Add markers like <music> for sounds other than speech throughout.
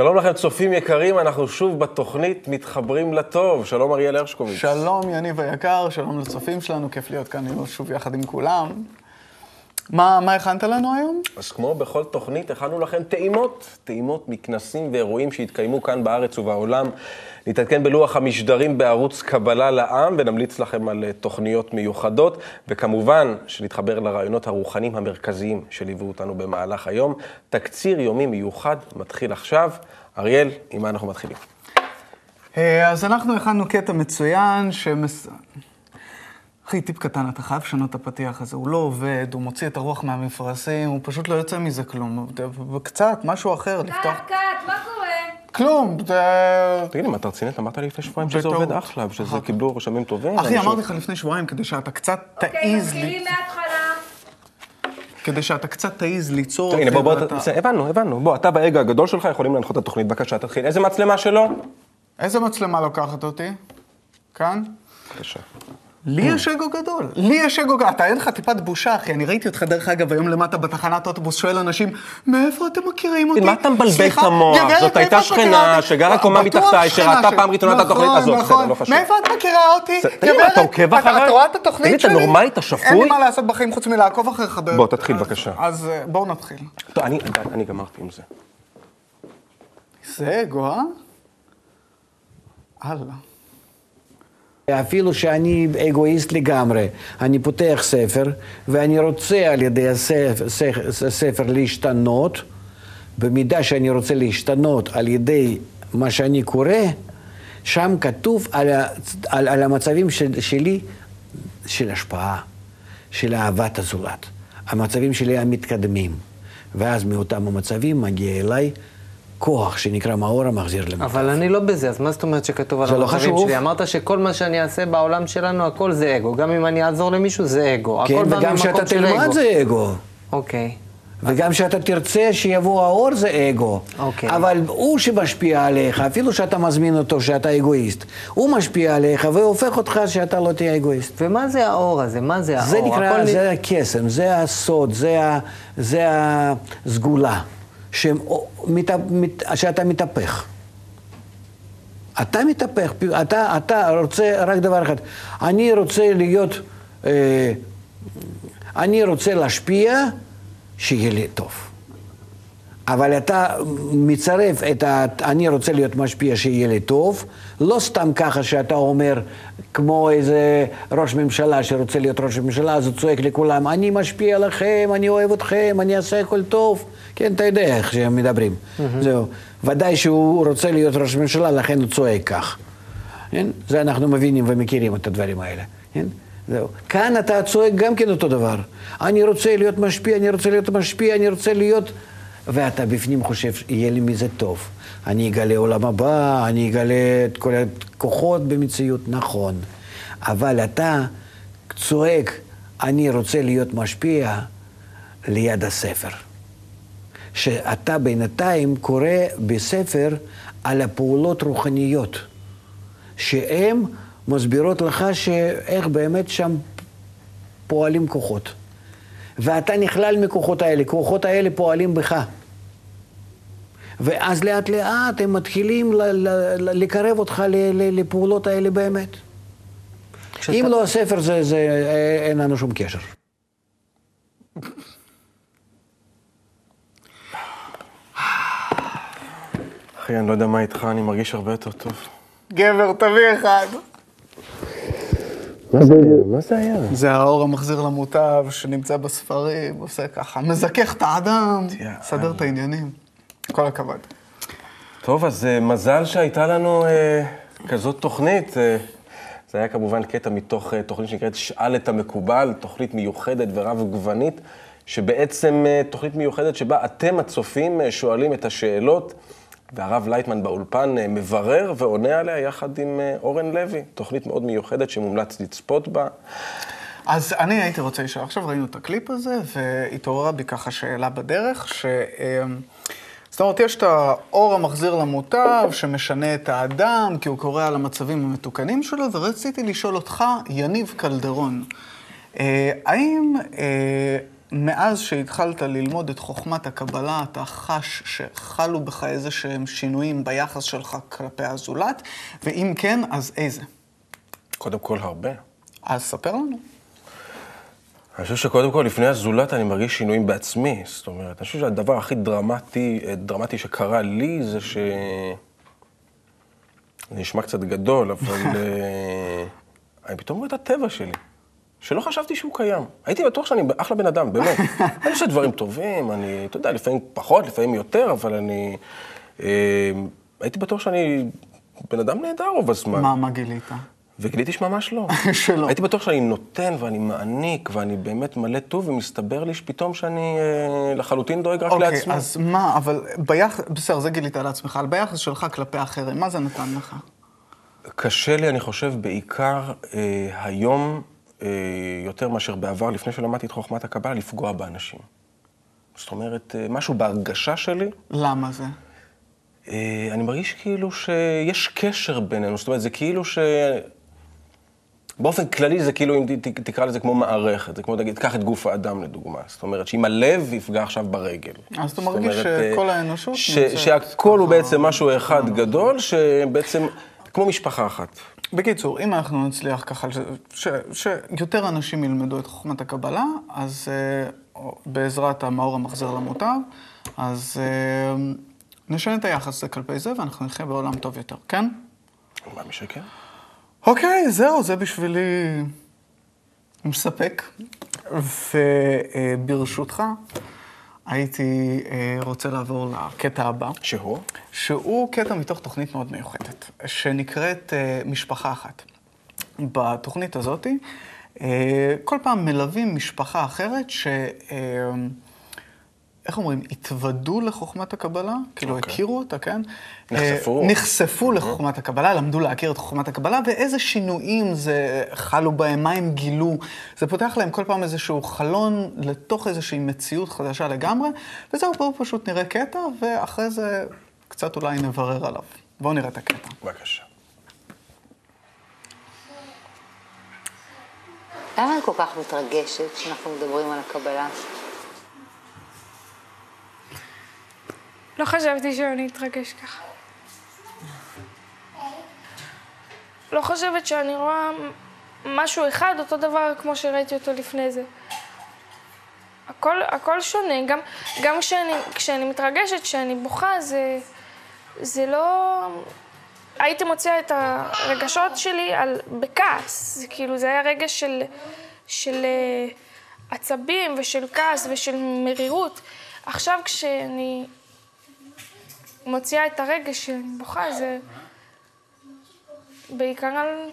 שלום לכם, צופים יקרים, אנחנו שוב בתוכנית מתחברים לטוב. שלום אריאל הרשקוביץ. שלום יניב היקר, שלום לצופים שלנו, כיף להיות כאן שוב יחד עם כולם. מה, מה הכנת לנו היום? אז כמו בכל תוכנית, הכנו לכם טעימות, טעימות מכנסים ואירועים שהתקיימו כאן בארץ ובעולם. נתעדכן בלוח המשדרים בערוץ קבלה לעם, ונמליץ לכם על אה, תוכניות מיוחדות, וכמובן שנתחבר לרעיונות הרוחניים המרכזיים שליוו אותנו במהלך היום. תקציר יומי מיוחד מתחיל עכשיו. אריאל, עם מה אנחנו מתחילים? אה, אז אנחנו הכנו קטע מצוין, שמס... אחי, טיפ קטן, אתה חייב לשנות את הפתיח הזה. הוא לא עובד, הוא מוציא את הרוח מהמפרשים, הוא פשוט לא יוצא מזה כלום. וקצת, משהו אחר, לפתוח... קאט, קאט, מה קורה? כלום, זה... תגיד לי, מה אתה רצינית? אמרת לי לפני שבועיים שזה עובד אחלה, ושזה קיבלו רשמים טובים. אחי, אמרתי לך לפני שבועיים, כדי שאתה קצת אוקיי, תעיז. מתחילים מההתחלה. כדי שאתה קצת תעיז ליצור... הנה, בוא, בוא, הבנו, הבנו. בוא, אתה באגו הגדול שלך יכולים להנחות את התוכנית. בבקשה, תתחיל. איזה מצלמה שלו? איזה מצלמה לוקחת אותי? כאן? בבקשה. לי יש אגו גדול, לי יש אגו גדול. אתה אין לך טיפת בושה, אחי. אני ראיתי אותך, דרך אגב, היום למטה בתחנת אוטובוס, שואל אנשים, מאיפה אתם מכירים אותי? מה אתה מבלבל את המוח? זאת הייתה שכנה אותי?" שגרה קומה מתחתיי, שראתה. פעם ראשונה את התוכנית נכון, הזאת. נכון. לא חשוב. מאיפה את מכירה אותי? תגיד, מה, אתה עוקב אחריי? את רואה את התוכנית שלי? אתה נורמלי? אתה שפוי? אין לי מה לעשות בחיים חוץ מלעקוב אחריך. בוא, תתחיל, בבקשה. אז אה, בואו נתחיל. טוב, אני גמרתי עם זה. זה אגו, אה? הלאה. אפילו שאני אגואיסט לגמרי, אני פותח ספר ואני רוצה על ידי הספר, להשתנות, במידה שאני רוצה להשתנות על ידי מה שאני קורא, שם כתוב על, על, על המצבים של, שלי של השפעה, של אהבת הזולת, המצבים שלי המתקדמים, ואז מאותם המצבים מגיע אליי כוח שנקרא מאור המחזיר למטה. אבל אני לא בזה, אז מה זאת אומרת שכתוב על זה לא המצבים. שלי? אמרת שכל מה שאני אעשה בעולם שלנו, הכל זה אגו. גם אם אני אעזור למישהו, זה אגו. כן, וגם ממקום שאתה של תלמד אגו. זה אגו. אוקיי. וגם שאתה תרצה שיבוא האור זה אגו. אוקיי. אבל הוא שמשפיע עליך, אפילו שאתה מזמין אותו שאתה אגואיסט, הוא משפיע עליך והופך אותך שאתה לא תהיה אגואיסט. ומה זה האור הזה? מה זה האור? זה נקרא, זה הקסם, זה הסוד, זה, ה, זה הסגולה, שמת, מת, שאתה מתהפך. אתה מתהפך, אתה, אתה רוצה רק דבר אחד, אני רוצה להיות, אה, אני רוצה להשפיע, שיהיה לי טוב. אבל אתה מצרף את ה... אני רוצה להיות משפיע שיהיה לי טוב, לא סתם ככה שאתה אומר, כמו איזה ראש ממשלה שרוצה להיות ראש ממשלה, אז הוא צועק לכולם, אני משפיע לכם, אני אוהב אתכם, אני אעשה הכל טוב. כן, אתה יודע איך שהם מדברים. זהו. ודאי שהוא רוצה להיות ראש ממשלה, לכן הוא צועק כך. כן? זה אנחנו מבינים ומכירים את הדברים האלה. כן? זהו. כאן אתה צועק גם כן אותו דבר. אני רוצה להיות משפיע, אני רוצה להיות משפיע, אני רוצה להיות... ואתה בפנים חושב, יהיה לי מזה טוב. אני אגלה עולם הבא, אני אגלה את כל הכוחות במציאות, נכון. אבל אתה צועק, אני רוצה להיות משפיע ליד הספר. שאתה בינתיים קורא בספר על הפעולות רוחניות, שהן מסבירות לך שאיך באמת שם פועלים כוחות. ואתה נכלל מכוחות האלה, כוחות האלה פועלים בך. ואז לאט לאט הם מתחילים ל- ל- ל- לקרב אותך ל- ל- לפעולות האלה באמת. כשאתה- אם לא הספר, זה, זה, אה, אין לנו שום קשר. אחי, אני לא יודע מה איתך, אני מרגיש הרבה יותר טוב. גבר, תביא אחד. מה זה, מה זה היה? זה האור המחזיר למוטב שנמצא בספרים, עושה ככה, מזכך את האדם, מסדר את העניינים. כל הכבוד. טוב, אז אה, מזל שהייתה לנו אה, כזאת תוכנית. אה, זה היה כמובן קטע מתוך אה, תוכנית שנקראת שאל את המקובל, תוכנית מיוחדת ורב-גוונית, שבעצם אה, תוכנית מיוחדת שבה אתם הצופים אה, שואלים את השאלות, והרב לייטמן באולפן אה, מברר ועונה עליה יחד עם אה, אורן לוי. תוכנית מאוד מיוחדת שמומלץ לצפות בה. אז אני הייתי רוצה לשאול, עכשיו ראינו את הקליפ הזה, והתעוררה בי ככה שאלה בדרך, ש... אמ, זאת אומרת, יש את האור המחזיר למוטב, שמשנה את האדם, כי הוא קורא על המצבים המתוקנים שלו, ורציתי לשאול אותך, יניב קלדרון, אה, האם מאז שהתחלת ללמוד את חוכמת הקבלה, אתה חש שחלו בך איזה שהם שינויים ביחס שלך כלפי הזולת, ואם כן, אז איזה? קודם כל, הרבה. אז ספר לנו. אני חושב שקודם כל, לפני הזולת, אני מרגיש שינויים בעצמי. זאת אומרת, אני חושב שהדבר הכי דרמטי, דרמטי שקרה לי זה ש... זה נשמע קצת גדול, אבל <laughs> אה, אני פתאום רואה את הטבע שלי, שלא חשבתי שהוא קיים. הייתי בטוח שאני אחלה בן אדם, באמת. <laughs> אני עושה דברים טובים, אני, אתה יודע, לפעמים פחות, לפעמים יותר, אבל אני... אה, הייתי בטוח שאני בן אדם נהדר רוב הזמן. מה, מה גילית? וגיליתי שממש לא. <laughs> שלא. הייתי בטוח שאני נותן ואני מעניק ואני באמת מלא טוב, ומסתבר לי שפתאום שאני אה, לחלוטין דואג רק אוקיי, לעצמי. אז מה, אבל ביחס, בסדר, זה גילית על עצמך, אבל ביחס שלך כלפי אחרים, מה זה נתן לך? קשה לי, אני חושב, בעיקר אה, היום, יותר מאשר בעבר, לפני שלמדתי את חוכמת הקבלה, לפגוע באנשים. זאת אומרת, אה, משהו בהרגשה שלי, למה זה? אה, אני מרגיש כאילו שיש קשר בינינו, זאת אומרת, זה כאילו ש... באופן כללי זה כאילו, אם תקרא לזה כמו מערכת, זה כמו, תגיד, קח את גוף האדם לדוגמה. זאת אומרת, שאם הלב יפגע עכשיו ברגל. אז אתה מרגיש אומרת, שכל אה, האנושות ש- שהכל הוא בעצם משהו אחד גדול, שבעצם, כמו משפחה אחת. בקיצור, אם אנחנו נצליח ככה, ש- ש- שיותר אנשים ילמדו את חוכמת הקבלה, אז אה, בעזרת המאור המחזר למוטב, אז אה, נשנה את היחס כלפי זה, ואנחנו נחיה בעולם טוב יותר, כן? מאמין שכן. אוקיי, זהו, זה בשבילי מספק. וברשותך, הייתי אה, רוצה לעבור לקטע הבא, שהוא? שהוא קטע מתוך תוכנית מאוד מיוחדת, שנקראת אה, משפחה אחת. בתוכנית הזאת, אה, כל פעם מלווים משפחה אחרת ש... איך אומרים? התוודו לחוכמת הקבלה? כאילו, אוקיי. הכירו אותה, כן? נחשפו. אה, נחשפו לחוכמת הקבלה, למדו להכיר את חוכמת הקבלה, ואיזה שינויים זה חלו בהם, מה הם גילו. זה פותח להם כל פעם איזשהו חלון לתוך איזושהי מציאות חדשה לגמרי, וזהו, בואו פשוט נראה קטע, ואחרי זה קצת אולי נברר עליו. בואו נראה את הקטע. בבקשה. למה את כל כך מתרגשת כשאנחנו מדברים על הקבלה? לא חשבתי שאני אתרגש ככה. לא חושבת שאני רואה משהו אחד, אותו דבר כמו שראיתי אותו לפני זה. הכל, הכל שונה, גם, גם כשאני, כשאני מתרגשת, כשאני בוכה, זה, זה לא... הייתי מוציאה את הרגשות שלי על, בכעס, זה כאילו, זה היה רגש של, של אה, עצבים ושל כעס ושל מרירות. עכשיו כשאני מוציאה את הרגש שאני בוכה, זה בעיקר על,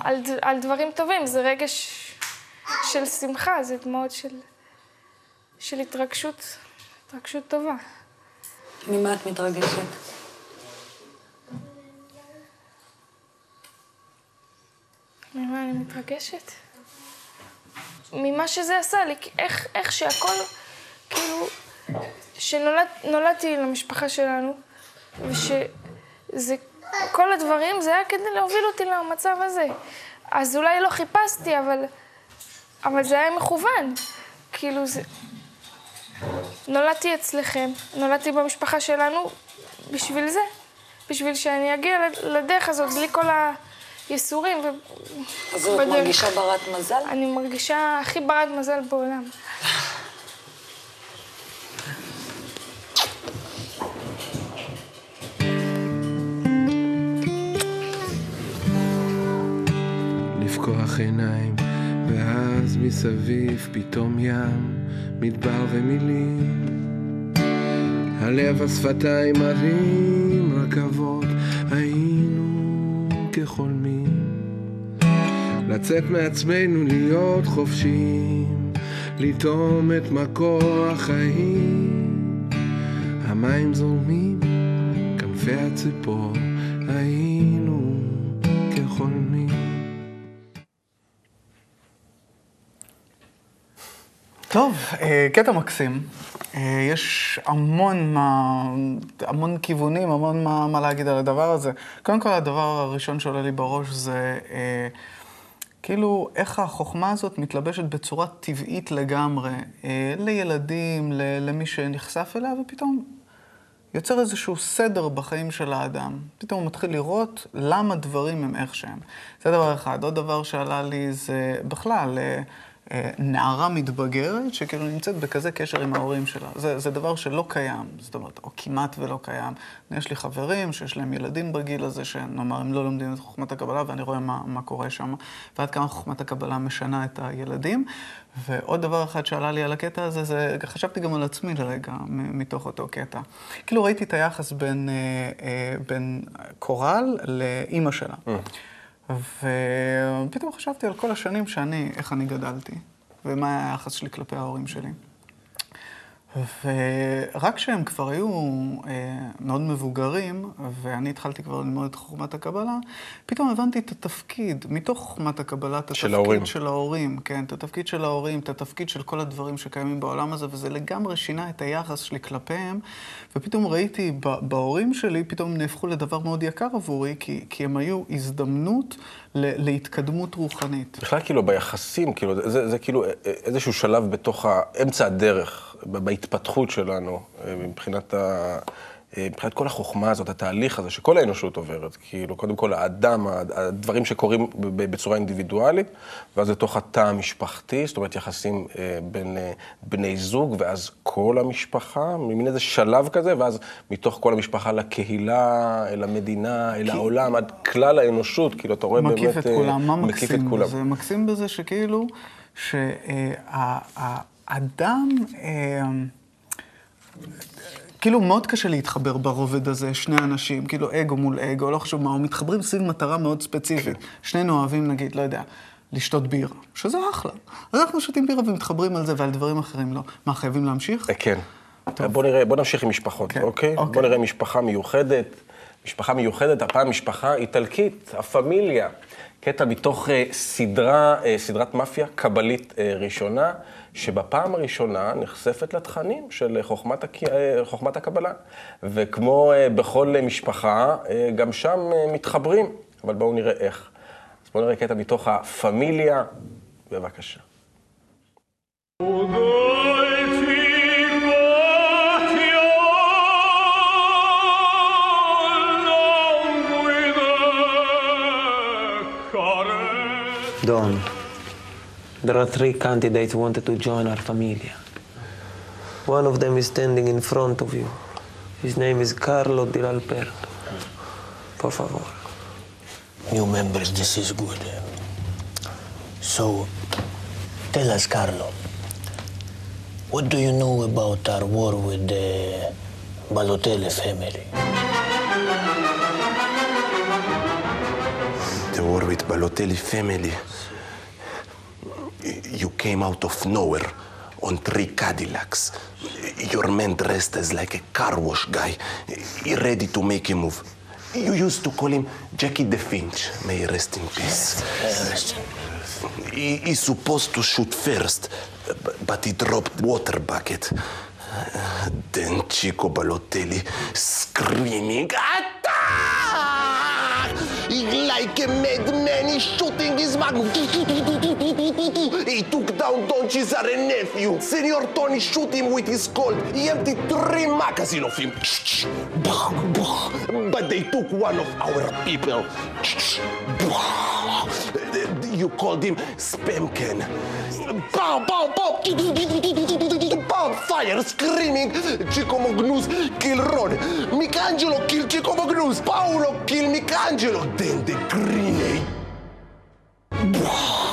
על, על דברים טובים, זה רגש של שמחה, זה דמעות של, של התרגשות, התרגשות טובה. ממה את מתרגשת? ממה אני מתרגשת? ממה שזה עשה לי, איך, איך שהכל, כאילו, שנולדתי למשפחה שלנו, ושזה, כל הדברים, זה היה כדי להוביל אותי למצב הזה. אז אולי לא חיפשתי, אבל, אבל זה היה מכוון. כאילו, זה... נולדתי אצלכם, נולדתי במשפחה שלנו בשביל זה. בשביל שאני אגיע לדרך הזאת בלי כל הייסורים. ו... אז את. מרגישה ברת מזל? אני מרגישה הכי ברת מזל בעולם. עיניים, ואז מסביב פתאום ים, מדבר ומילים. הלב, השפתיים, ערים, רכבות, היינו כחולמים. לצאת מעצמנו, להיות חופשיים, לטעום את מקור החיים. המים זורמים, כנפי הציפור, טוב, אה, קטע מקסים. אה, יש המון מה, המון כיוונים, המון מה, מה להגיד על הדבר הזה. קודם כל, הדבר הראשון שעולה לי בראש זה אה, כאילו, איך החוכמה הזאת מתלבשת בצורה טבעית לגמרי אה, לילדים, ל- למי שנחשף אליה, ופתאום יוצר איזשהו סדר בחיים של האדם. פתאום הוא מתחיל לראות למה דברים הם איך שהם. זה דבר אחד. עוד דבר שעלה לי זה בכלל, אה, נערה מתבגרת, שכאילו נמצאת בכזה קשר עם ההורים שלה. זה, זה דבר שלא קיים, זאת אומרת, או כמעט ולא קיים. יש לי חברים שיש להם ילדים בגיל הזה, שנאמר, הם לא לומדים את חוכמת הקבלה, ואני רואה מה, מה קורה שם, ועד כמה חוכמת הקבלה משנה את הילדים. ועוד דבר אחד שעלה לי על הקטע הזה, זה חשבתי גם על עצמי לרגע, מתוך אותו קטע. כאילו ראיתי את היחס בין, אה, אה, בין קורל לאימא שלה. ופתאום חשבתי על כל השנים שאני, איך אני גדלתי, ומה היה היחס שלי כלפי ההורים שלי. ורק כשהם כבר היו אה, מאוד מבוגרים, ואני התחלתי כבר ללמוד את חוכמת הקבלה, פתאום הבנתי את התפקיד, מתוך חוכמת הקבלה, את התפקיד של ההורים. של ההורים, כן, את התפקיד של ההורים, את התפקיד של כל הדברים שקיימים בעולם הזה, וזה לגמרי שינה את היחס שלי כלפיהם, ופתאום ראיתי בהורים שלי, פתאום נהפכו לדבר מאוד יקר עבורי, כי, כי הם היו הזדמנות להתקדמות רוחנית. בכלל כאילו ביחסים, כאילו, זה, זה, זה כאילו איזשהו שלב בתוך אמצע הדרך, בהתפתחות שלנו, אה, מבחינת, ה, מבחינת כל החוכמה הזאת, התהליך הזה שכל האנושות עוברת. כאילו, קודם כל האדם, הדברים שקורים בצורה אינדיבידואלית, ואז לתוך התא המשפחתי, זאת אומרת יחסים אה, בין אה, בני זוג, ואז כל המשפחה, מין איזה שלב כזה, ואז מתוך כל המשפחה לקהילה, אל המדינה, אל העולם, עד כלל האנושות, כאילו, אתה רואה באמת... מקיף את אה, כולם. מה מקיף את מקסים כולם. בזה? מקסים בזה שכאילו, שהאדם, כאילו מאוד קשה להתחבר ברובד הזה, שני אנשים, כאילו אגו מול אגו, לא חשוב מה, או מתחברים סביב מטרה מאוד ספציפית. כן. שנינו אוהבים, נגיד, לא יודע, לשתות בירה, שזה אחלה. אז אנחנו שותים בירה ומתחברים על זה ועל דברים אחרים לא. מה, חייבים להמשיך? אה, כן. בוא נראה, בוא נמשיך עם משפחות, כן, אוקיי? אוקיי. בוא נראה משפחה מיוחדת. משפחה מיוחדת, הפעם משפחה איטלקית, הפמיליה. קטע מתוך אה, סדרה, אה, סדרת מאפיה קבלית אה, ראשונה, שבפעם הראשונה נחשפת לתכנים של חוכמת, הק... אה, חוכמת הקבלה. וכמו אה, בכל משפחה, אה, גם שם מתחברים, אבל בואו נראה איך. אז בואו נראה קטע מתוך הפמיליה, בבקשה. Don, there are three candidates who wanted to join our familia. One of them is standing in front of you. His name is Carlo Di Alberto. Por favor. New members, this is good. So, tell us, Carlo, what do you know about our war with the Balotelli family? The war with Balotelli family. You came out of nowhere on three Cadillacs. Your man dressed as like a car wash guy, ready to make a move. You used to call him Jackie the Finch. May he rest in peace. He, he's supposed to shoot first, but he dropped water bucket. Then Chico Balotelli screaming, Attack! Like a madman, he's shooting his magnum. He took down Don Cesare nephew. Senor Tony shoot him with his Colt. He emptied three magazines of him. But they took one of our people. You called him pow. Fire, screaming. Chico Magnus kill Ron. Michelangelo kill Chico Magnus. Paolo kill Michelangelo. Then the grenade.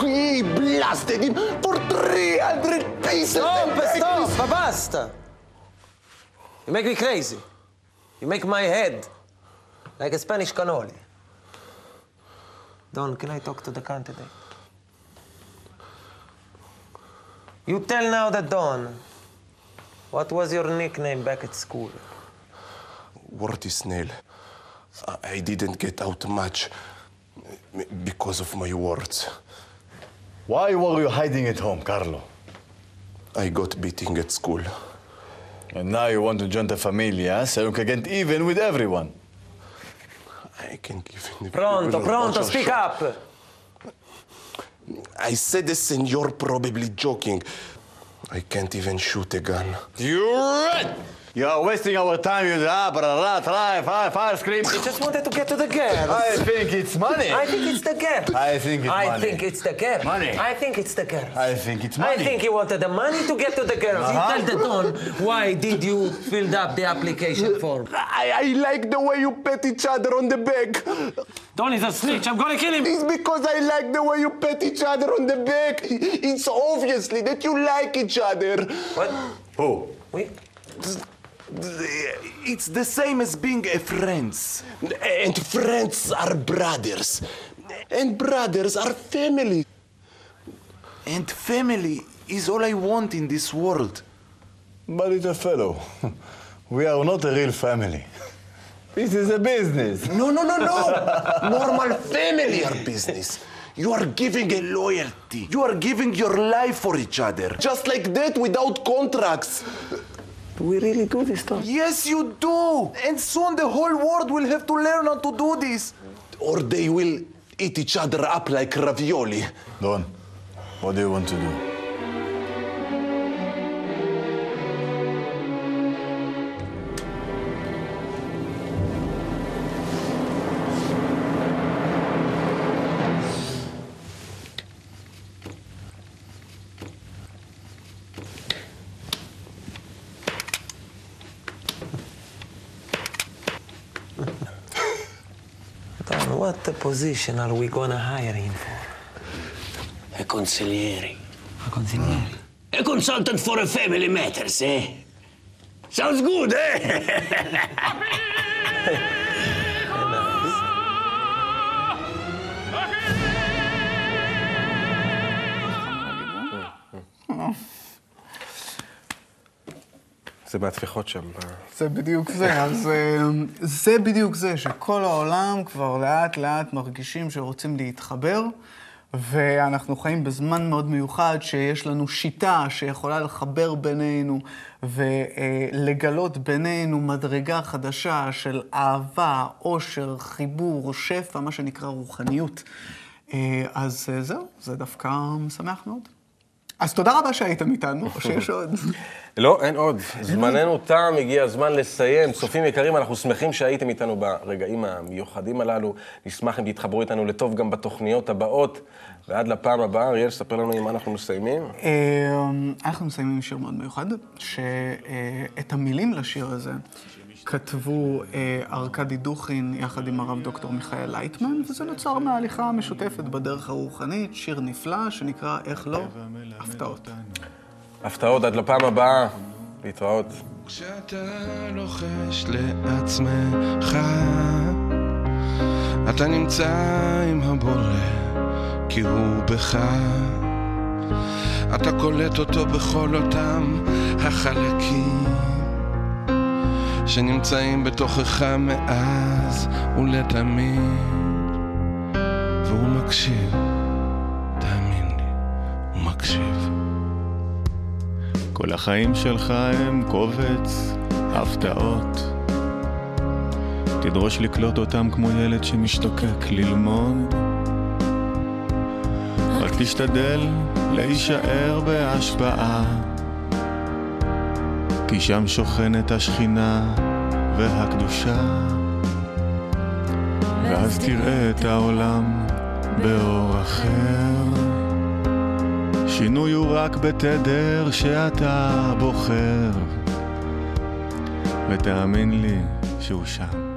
He blasted him for 300 pieces. Stop, stop, basta! You make me crazy. You make my head like a Spanish cannoli. Don, can I talk to the candidate? You tell now the Don. What was your nickname back at school? Worty Snail. I- I didn't get out much because of my words. Why were you hiding at home, Carlo? I got beating at school. And now you want to join the familia so you can get even with everyone. I can give him the Pronto, pronto, speak show- up! I said this and you're probably joking. I can't even shoot a gun. You're right! You're wasting our time, you ah, blah, blah, try, fire, fire, scream. He just wanted to get to the girl. I think it's money. I think it's the girl. I think it's I money. think it's the girl. Money. I think it's the girl. I think it's money. I think he wanted the money to get to the girls. Uh-huh. You tell the Don why did you fill up the application form? I, I like the way you pet each other on the back. Don is a snitch. I'm gonna kill him. It's because I like the way you pet each other on the back. It's obviously that you like each other. What? Who? We? It's the same as being a friends. And friends are brothers. And brothers are family. And family is all I want in this world. But it's a fellow. <laughs> We are not a real family. <laughs> This is a business. No, no, no, no. <laughs> Normal family are business. You are giving a loyalty. You are giving your life for each other. Just like that without contracts. Do we really do this, Don? Yes, you do. And soon the whole world will have to learn how to do this. Or they will eat each other up like ravioli. Don, what do you want to do? Position are we gonna hire him for? A consigliere. A consigliere. A consultant for a family matters, eh? Sounds good, eh? <laughs> זה מהטפיחות שם. זה בדיוק זה, אז אה, זה בדיוק זה, שכל העולם כבר לאט לאט מרגישים שרוצים להתחבר, ואנחנו חיים בזמן מאוד מיוחד שיש לנו שיטה שיכולה לחבר בינינו ולגלות בינינו מדרגה חדשה של אהבה, עושר, חיבור, שפע, מה שנקרא רוחניות. אה, אז אה, זהו, זה דווקא משמח מאוד. אז תודה רבה שהייתם איתנו, או שיש עוד. <laughs> לא, אין עוד. זמננו תם, הגיע הזמן לסיים. צופים יקרים, אנחנו שמחים שהייתם איתנו ברגעים המיוחדים הללו. נשמח אם תתחברו איתנו לטוב גם בתוכניות הבאות. ועד לפעם הבאה, אריאל, ספר לנו עם מה אנחנו מסיימים. אה, אנחנו מסיימים עם שיר מאוד מיוחד, שאת המילים לשיר הזה כתבו אה, ארכדי דוכין יחד עם הרב דוקטור מיכאל לייטמן, וזה נוצר מההליכה המשותפת בדרך הרוחנית, שיר נפלא שנקרא "איך לא, הפתעות". הפתעות עד לפעם הבאה. להתראות. כשאתה לוחש לעצמך, אתה נמצא עם הבורא, כי הוא בך. אתה קולט אותו בכל אותם החלקים שנמצאים בתוכך מאז ולתמיד, והוא מקשיב, תאמין לי, הוא מקשיב. כל החיים שלך הם קובץ הפתעות. תדרוש לקלוט אותם כמו ילד שמשתוקק ללמוד. רק תשתדל להישאר בהשפעה, כי שם שוכנת השכינה והקדושה. ואז תראה את העולם באור אחר. שינוי הוא רק בתדר שאתה בוחר, ותאמין לי שהוא שם.